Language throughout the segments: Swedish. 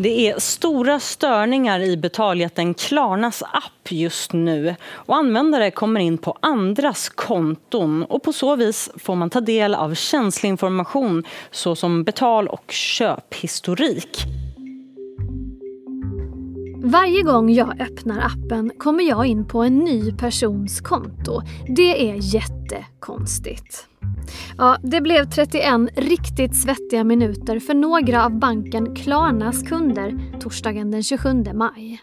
Det är stora störningar i betaljätten Klarnas app just nu och användare kommer in på andras konton och på så vis får man ta del av känslig information såsom betal och köphistorik. Varje gång jag öppnar appen kommer jag in på en ny persons konto. Det är jättekonstigt. Ja, det blev 31 riktigt svettiga minuter för några av banken Klarnas kunder torsdagen den 27 maj.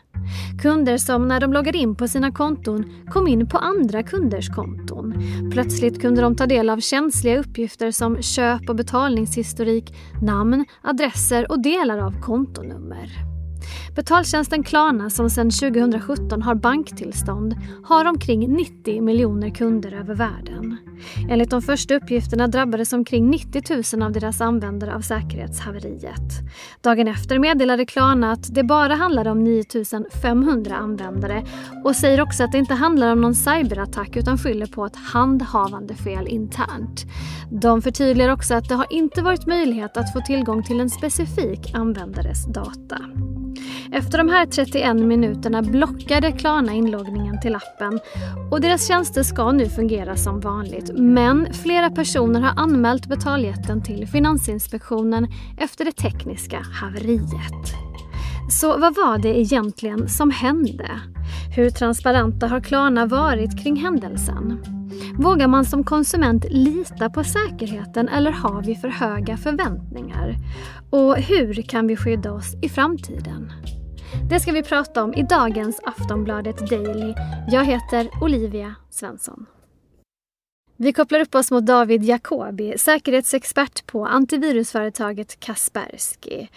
Kunder som när de loggade in på sina konton kom in på andra kunders konton. Plötsligt kunde de ta del av känsliga uppgifter som köp och betalningshistorik, namn, adresser och delar av kontonummer. Betaltjänsten Klarna som sedan 2017 har banktillstånd har omkring 90 miljoner kunder över världen. Enligt de första uppgifterna drabbades omkring 90 000 av deras användare av säkerhetshaveriet. Dagen efter meddelade Klarna att det bara handlade om 9 500 användare och säger också att det inte handlar om någon cyberattack utan skyller på ett handhavandefel internt. De förtydligar också att det har inte varit möjlighet att få tillgång till en specifik användares data. Efter de här 31 minuterna blockade Klarna inloggningen till appen och deras tjänster ska nu fungera som vanligt. Men flera personer har anmält betaljätten till Finansinspektionen efter det tekniska haveriet. Så vad var det egentligen som hände? Hur transparenta har Klarna varit kring händelsen? Vågar man som konsument lita på säkerheten eller har vi för höga förväntningar? Och hur kan vi skydda oss i framtiden? Det ska vi prata om i dagens Aftonbladet Daily. Jag heter Olivia Svensson. Vi kopplar upp oss mot David Jacobi, säkerhetsexpert på antivirusföretaget Kaspersky.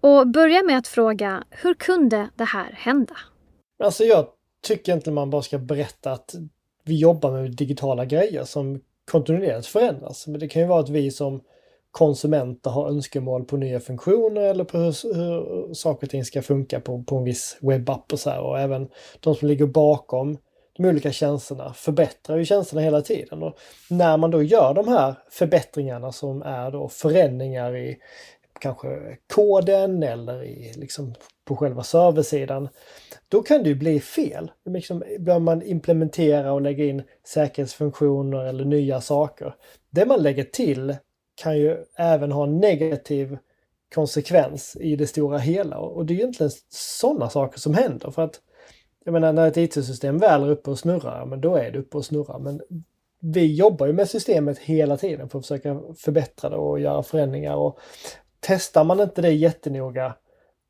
Och börjar med att fråga, hur kunde det här hända? Alltså jag tycker inte man bara ska berätta att vi jobbar med digitala grejer som kontinuerligt förändras. Men det kan ju vara att vi som konsumenter har önskemål på nya funktioner eller på hur, hur saker och ting ska funka på, på en viss webbapp och så här. Och även de som ligger bakom de olika tjänsterna förbättrar ju tjänsterna hela tiden. Och när man då gör de här förbättringarna som är då förändringar i kanske koden eller i, liksom på själva serversidan, då kan det ju bli fel. Liksom, bör man implementera och lägga in säkerhetsfunktioner eller nya saker. Det man lägger till kan ju även ha negativ konsekvens i det stora hela. Och det är egentligen sådana saker som händer. För att jag menar när ett IT-system väl är uppe och snurrar, men då är det uppe och snurrar. Men vi jobbar ju med systemet hela tiden för att försöka förbättra det och göra förändringar. Och testar man inte det jättenoga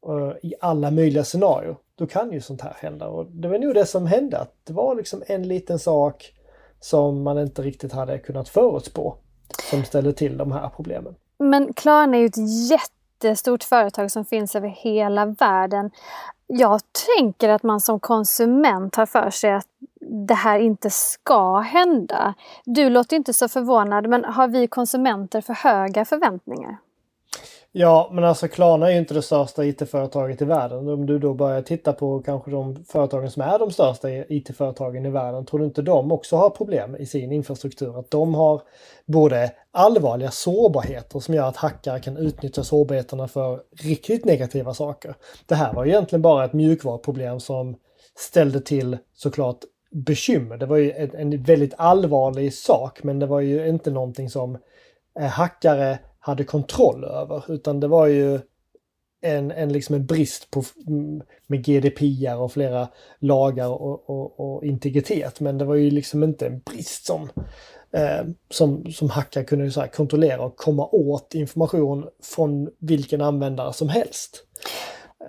uh, i alla möjliga scenarier, då kan ju sånt här hända. Och det var nog det som hände, att det var liksom en liten sak som man inte riktigt hade kunnat förutspå som ställer till de här problemen. Men Klarna är ju ett jättestort företag som finns över hela världen. Jag tänker att man som konsument har för sig att det här inte ska hända. Du låter inte så förvånad, men har vi konsumenter för höga förväntningar? Ja, men alltså Klarna är ju inte det största IT-företaget i världen. Om du då börjar titta på kanske de företagen som är de största IT-företagen i världen, tror du inte de också har problem i sin infrastruktur? Att de har både allvarliga sårbarheter som gör att hackare kan utnyttja sårbarheterna för riktigt negativa saker. Det här var egentligen bara ett mjukvaruproblem som ställde till såklart bekymmer. Det var ju en, väldigt allvarlig sak, men det var ju inte någonting som eh, hackare hade kontroll över. Utan det var ju en, en, liksom en brist på, med GDPR och flera lagar och, och, och, integritet. Men det var ju liksom inte en brist som, eh, som, som hackare kunde så kontrollera och komma åt information från vilken användare som helst.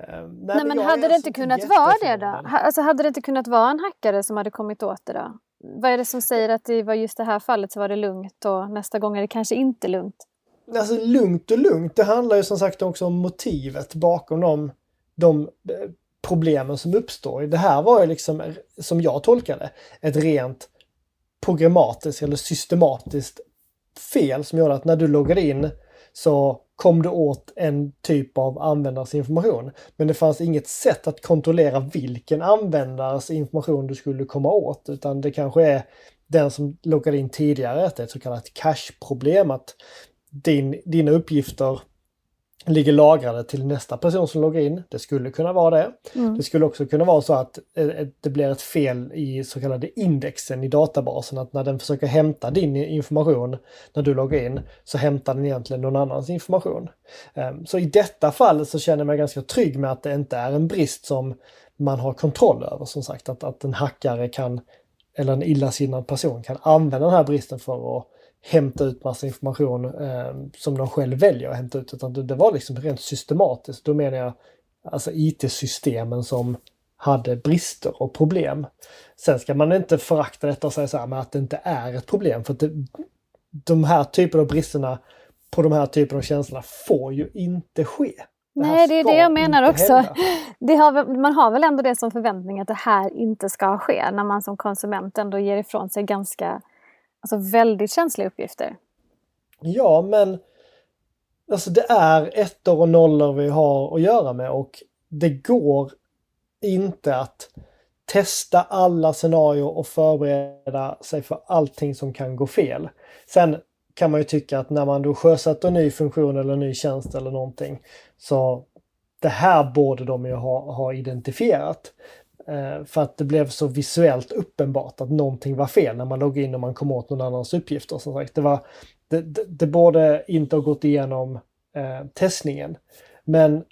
Eh, nej, nej, men hade det inte kunnat vara det då? Alltså hade det inte kunnat vara en hackare som hade kommit åt det då? Vad är det som säger att det var just det här fallet så var det lugnt och nästa gång är det kanske inte lugnt? Alltså lugnt och lugnt, det handlar ju som sagt också om motivet bakom de, de problemen som uppstår. Det här var ju liksom, som jag tolkade ett rent programmatiskt eller systematiskt fel som gjorde att när du loggade in så kom du åt en typ av användares information. Men det fanns inget sätt att kontrollera vilken användares information du skulle komma åt utan det kanske är den som loggade in tidigare, ett så kallat cache-problem. Att din, dina uppgifter ligger lagrade till nästa person som loggar in. Det skulle kunna vara det. Mm. Det skulle också kunna vara så att eh, det blir ett fel i så kallade indexen i databasen. Att när den försöker hämta din information när du loggar in så hämtar den egentligen någon annans information. Ehm, så i detta fall så känner jag mig ganska trygg med att det inte är en brist som man har kontroll över. Som sagt att, att en hackare kan eller en illasinnad person kan använda den här bristen för att hämta ut massa information eh, som de själv väljer att hämta ut. Utan det, det var liksom rent systematiskt. Då menar jag alltså IT-systemen som hade brister och problem. Sen ska man inte förakta detta och säga så här att det inte är ett problem. För att det, de här typerna av bristerna på de här typerna av känslorna får ju inte ske. Det Nej, det är det jag menar också. Har, man har väl ändå det som förväntning att det här inte ska ske när man som konsument ändå ger ifrån sig ganska Alltså väldigt känsliga uppgifter. Ja, men alltså det är ettor och nollor vi har att göra med och det går inte att testa alla scenarier och förbereda sig för allting som kan gå fel. Sen kan man ju tycka att när man då sjösätter en ny funktion eller en ny tjänst eller någonting så det här borde de ju ha, ha identifierat. Eh, för att det blev så visuellt uppenbart att någonting var fel när man loggade in och man kom åt någon annans uppgifter. Som sagt, det, var, det, det, det borde inte ha gått igenom eh, testningen. Men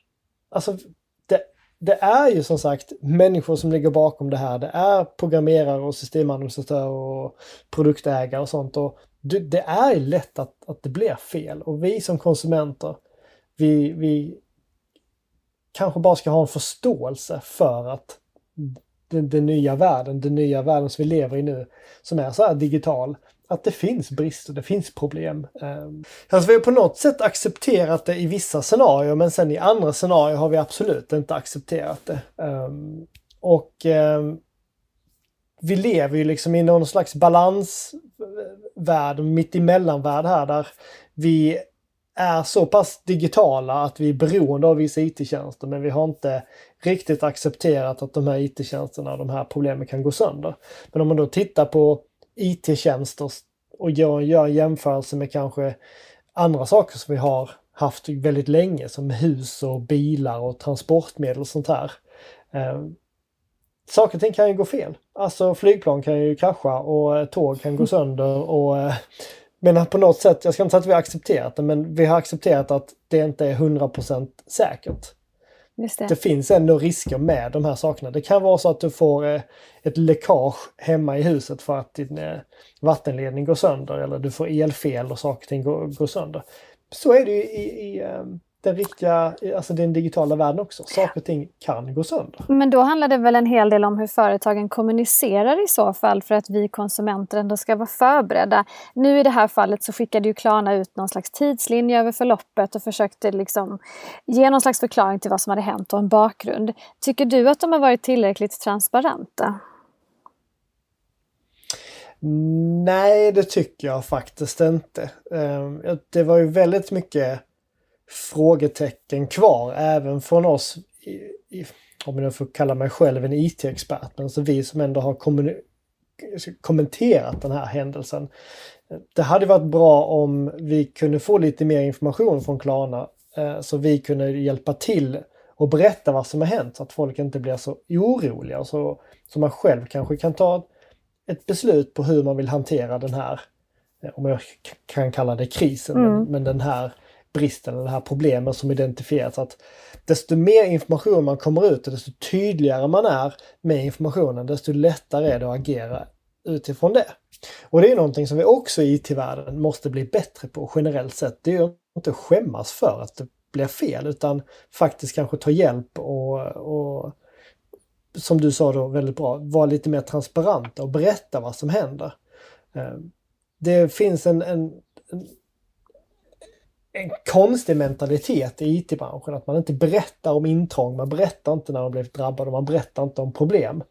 alltså, det, det är ju som sagt människor som ligger bakom det här. Det är programmerare och systemadministratörer och produktägare och sånt. Och det, det är lätt att, att det blir fel. Och vi som konsumenter, vi, vi kanske bara ska ha en förståelse för att den, den, nya världen, den nya världen som vi lever i nu, som är så här digital, att det finns brister, det finns problem. Ehm, alltså vi har på något sätt accepterat det i vissa scenarier men sen i andra scenarier har vi absolut inte accepterat det. Ehm, och ehm, vi lever ju liksom i någon slags balansvärld, mitt här där vi är så pass digitala att vi är beroende av vissa IT-tjänster men vi har inte riktigt accepterat att de här IT-tjänsterna och de här problemen kan gå sönder. Men om man då tittar på IT-tjänster och gör, gör en jämförelse med kanske andra saker som vi har haft väldigt länge som hus och bilar och transportmedel och sånt här. Eh, saker och ting kan ju gå fel. Alltså flygplan kan ju krascha och tåg kan gå sönder och eh, men på något sätt, jag ska inte säga att vi har accepterat det, men vi har accepterat att det inte är 100% säkert. Det. det. finns ändå risker med de här sakerna. Det kan vara så att du får eh, ett läckage hemma i huset för att din eh, vattenledning går sönder eller du får elfel och saker och ting går, går sönder. Så är det ju i, i ehm, den riktiga, alltså den digitala världen också. Saker och ting kan gå sönder. Men då handlar det väl en hel del om hur företagen kommunicerar i så fall för att vi konsumenter ändå ska vara förberedda. Nu i det här fallet så skickade ju Klarna ut någon slags tidslinje över förloppet och försökte liksom ge någon slags förklaring till vad som hade hänt och en bakgrund. Tycker du att de har varit tillräckligt transparenta? Nej, det tycker jag faktiskt inte. Ehm, det var ju väldigt mycket frågetecken kvar även från oss, i, i, om jag får kalla mig själv en IT-expert, men alltså vi som ändå har kommenterat den här händelsen. Det hade varit bra om vi kunde få lite mer information från Klarna eh, så vi kunde hjälpa till och berätta vad som har hänt så att folk inte blir så oroliga så, så man själv kanske kan ta ett beslut på hur man vill hantera den här, eh, om jag kan kalla det krisen, mm. men, men den här bristen, eller det här problemet som identifierats. Att desto mer information man kommer ut och desto tydligare man är med informationen, desto lättare är det att agera utifrån det. Och det är någonting som vi också i IT-världen måste bli bättre på generellt sett. Det är ju inte skämmas för att det blir fel utan faktiskt kanske ta hjälp och, och som du sa då väldigt bra, vara lite mer transparenta och berätta vad som händer. Eh, det finns en, en, en en konstig mentalitet i IT-branschen. Att man inte berättar om intrång, man berättar inte när man blivit drabbad och man berättar inte om problem.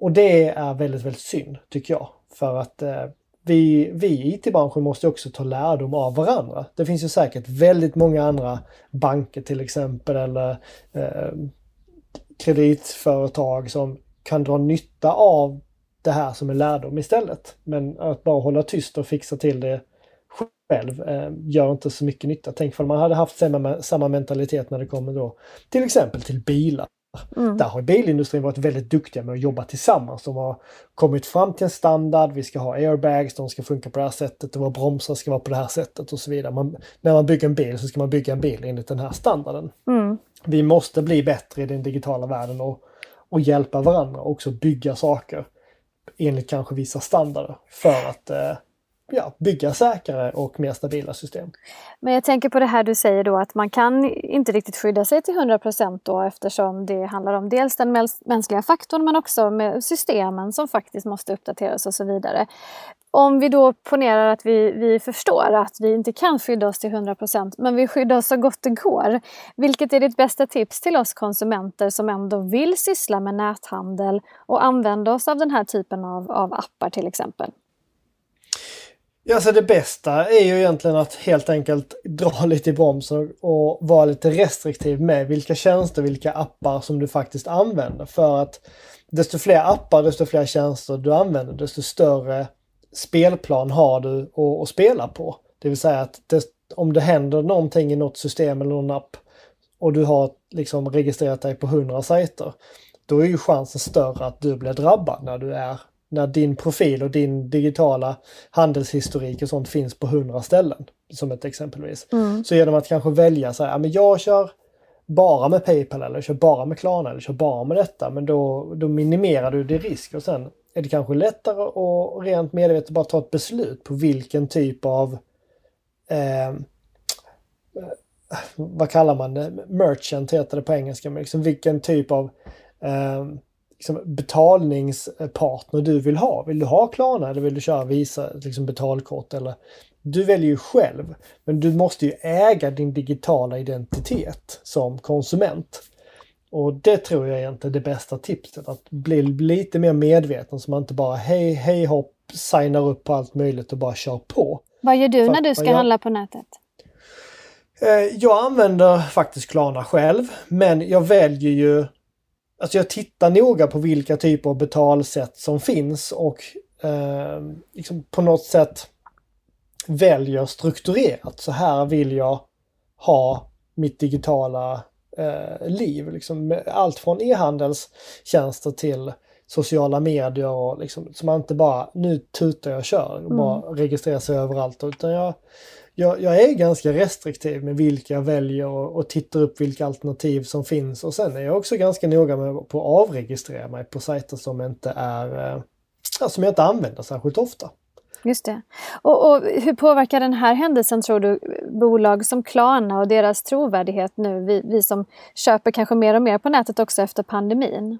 Och det är väldigt, väldigt synd tycker jag. För att eh, vi, vi i IT-branschen måste också ta lärdom av varandra. Det finns ju säkert väldigt många andra banker till exempel eller eh, kreditföretag som kan dra nytta av det här som en lärdom istället. Men att bara hålla tyst och fixa till det själv eh, gör inte så mycket nytta. Tänk om man hade haft samma, samma mentalitet när det kommer då till exempel till bilar. Mm. Där har bilindustrin varit väldigt duktiga med att jobba tillsammans. De har kommit fram till en standard, vi ska ha airbags, de ska funka på det här sättet, och våra bromsar ska vara på det här sättet och så vidare. Man, när man bygger en bil så ska man bygga en bil enligt den här standarden. Mm. Vi måste bli bättre i den digitala världen och, och hjälpa varandra och också bygga saker enligt kanske vissa standarder för att eh, ja, bygga säkrare och mer stabila system. Men jag tänker på det här du säger då att man kan inte riktigt skydda sig till 100 då eftersom det handlar om dels den mänskliga faktorn men också med systemen som faktiskt måste uppdateras och så vidare. Om vi då ponerar att vi, vi förstår att vi inte kan skydda oss till 100% men vi skyddar oss så gott det går. Vilket är ditt bästa tips till oss konsumenter som ändå vill syssla med näthandel och använda oss av den här typen av, av appar till exempel? Ja, så det bästa är ju egentligen att helt enkelt dra lite i bromsen och vara lite restriktiv med vilka tjänster, vilka appar som du faktiskt använder. För att desto fler appar, desto fler tjänster du använder, desto större spelplan har du att, spela på. Det vill säga att det, om det händer någonting i något system eller någon app och du har liksom registrerat dig på 100 sajter, då är ju chansen större att du blir drabbad när du är när din profil och din digitala handelshistorik och sånt finns på hundra ställen. Som ett exempelvis. Mm. Så genom att kanske välja så här, ja, men jag kör bara med Paypal eller kör bara med Klarna eller kör bara med detta. Men då, då minimerar du din risk och sen är det kanske lättare att rent medvetet bara ta ett beslut på vilken typ av eh, vad kallar man det? Merchant heter det på engelska. Men liksom vilken typ av eh, liksom, betalningspartner du vill ha. Vill du ha Klarna eller vill du köra Visa liksom betalkort? Eller, du väljer ju själv, men du måste ju äga din digitala identitet som konsument. Och det tror jag är egentligen det bästa tipset, att bli lite mer medveten så man inte bara hej hej hopp signar upp på allt möjligt och bara kör på. Vad gör du För när du ska jag, handla på nätet? Eh, jag använder faktiskt Klarna själv, men jag väljer ju Alltså jag tittar noga på vilka typer av betalsätt som finns och eh, liksom på något sätt väljer strukturerat. Så här vill jag ha mitt digitala eh, liv. Liksom, allt från e-handelstjänster till sociala medier och liksom, så man inte bara nu tutar jag och kör och mm. bara registrerar sig överallt. Utan jag, jag, jag, är ganska restriktiv med vilka jag väljer och, och tittar upp vilka alternativ som finns. Och sen är jag också ganska noga med på att avregistrera mig på sajter som inte är eh, som jag inte använder särskilt ofta. Just det. Och, och, hur påverkar den här händelsen tror du bolag som Klarna och deras trovärdighet nu? Vi, vi som köper kanske mer och mer på nätet också efter pandemin.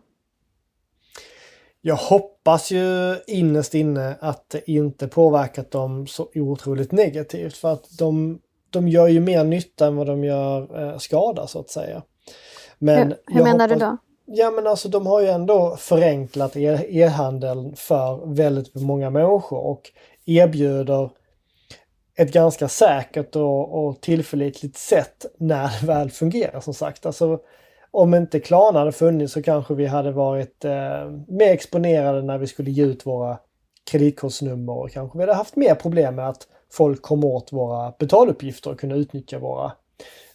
Jag hoppas ju innerst inne att det inte påverkat dem så otroligt negativt för att de, de gör ju mer nytta än vad de gör eh, skada så att säga. Men hur, hur menar hoppas, du då? Ja men alltså de har ju ändå förenklat e-handeln för väldigt många människor och erbjuder ett ganska säkert och, och tillförlitligt sätt när det väl fungerar som sagt. Alltså, om inte Klarna hade funnits så kanske vi hade varit eh, mer exponerade när vi skulle ge ut våra kreditkortsnummer och kanske vi hade haft mer problem med att folk kom åt våra betaluppgifter och kunde utnyttja våra,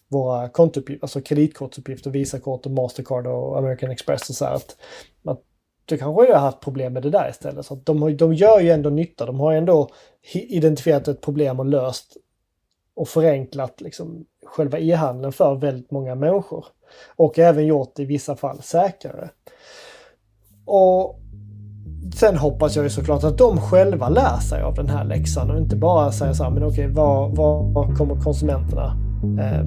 våra kontouppgifter, alltså kreditkortsuppgifter, Visakort och Mastercard och American Express och så här. Att, att du kanske hade haft problem med det där istället. Så de, de gör ju ändå nytta. De har ändå identifierat ett problem och löst och förenklat liksom själva e-handeln för väldigt många människor. Och även gjort det i vissa fall säkrare. Och Sen hoppas jag ju såklart att de själva lär sig av den här läxan och inte bara säger så här, men okej, vad, vad kommer konsumenterna eh,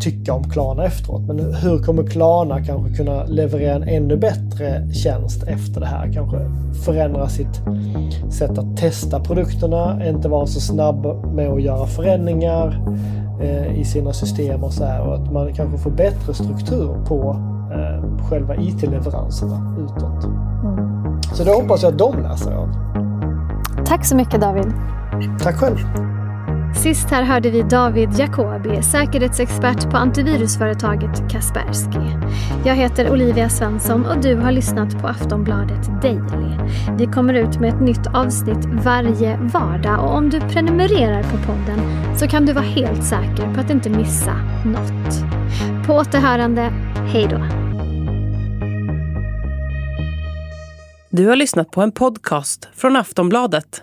tycka om Klarna efteråt. Men hur kommer Klarna kanske kunna leverera en ännu bättre tjänst efter det här? Kanske förändra sitt sätt att testa produkterna, inte vara så snabb med att göra förändringar eh, i sina system och så här. Och att man kanske får bättre struktur på eh, själva IT-leveranserna utåt. Mm. Så det hoppas jag att de lär sig av. Tack så mycket David. Tack själv. Sist här hörde vi David Jacobi, säkerhetsexpert på antivirusföretaget Kaspersky. Jag heter Olivia Svensson och du har lyssnat på Aftonbladet Daily. Vi kommer ut med ett nytt avsnitt varje vardag och om du prenumererar på podden så kan du vara helt säker på att inte missa något. På återhörande, hej då! Du har lyssnat på en podcast från Aftonbladet.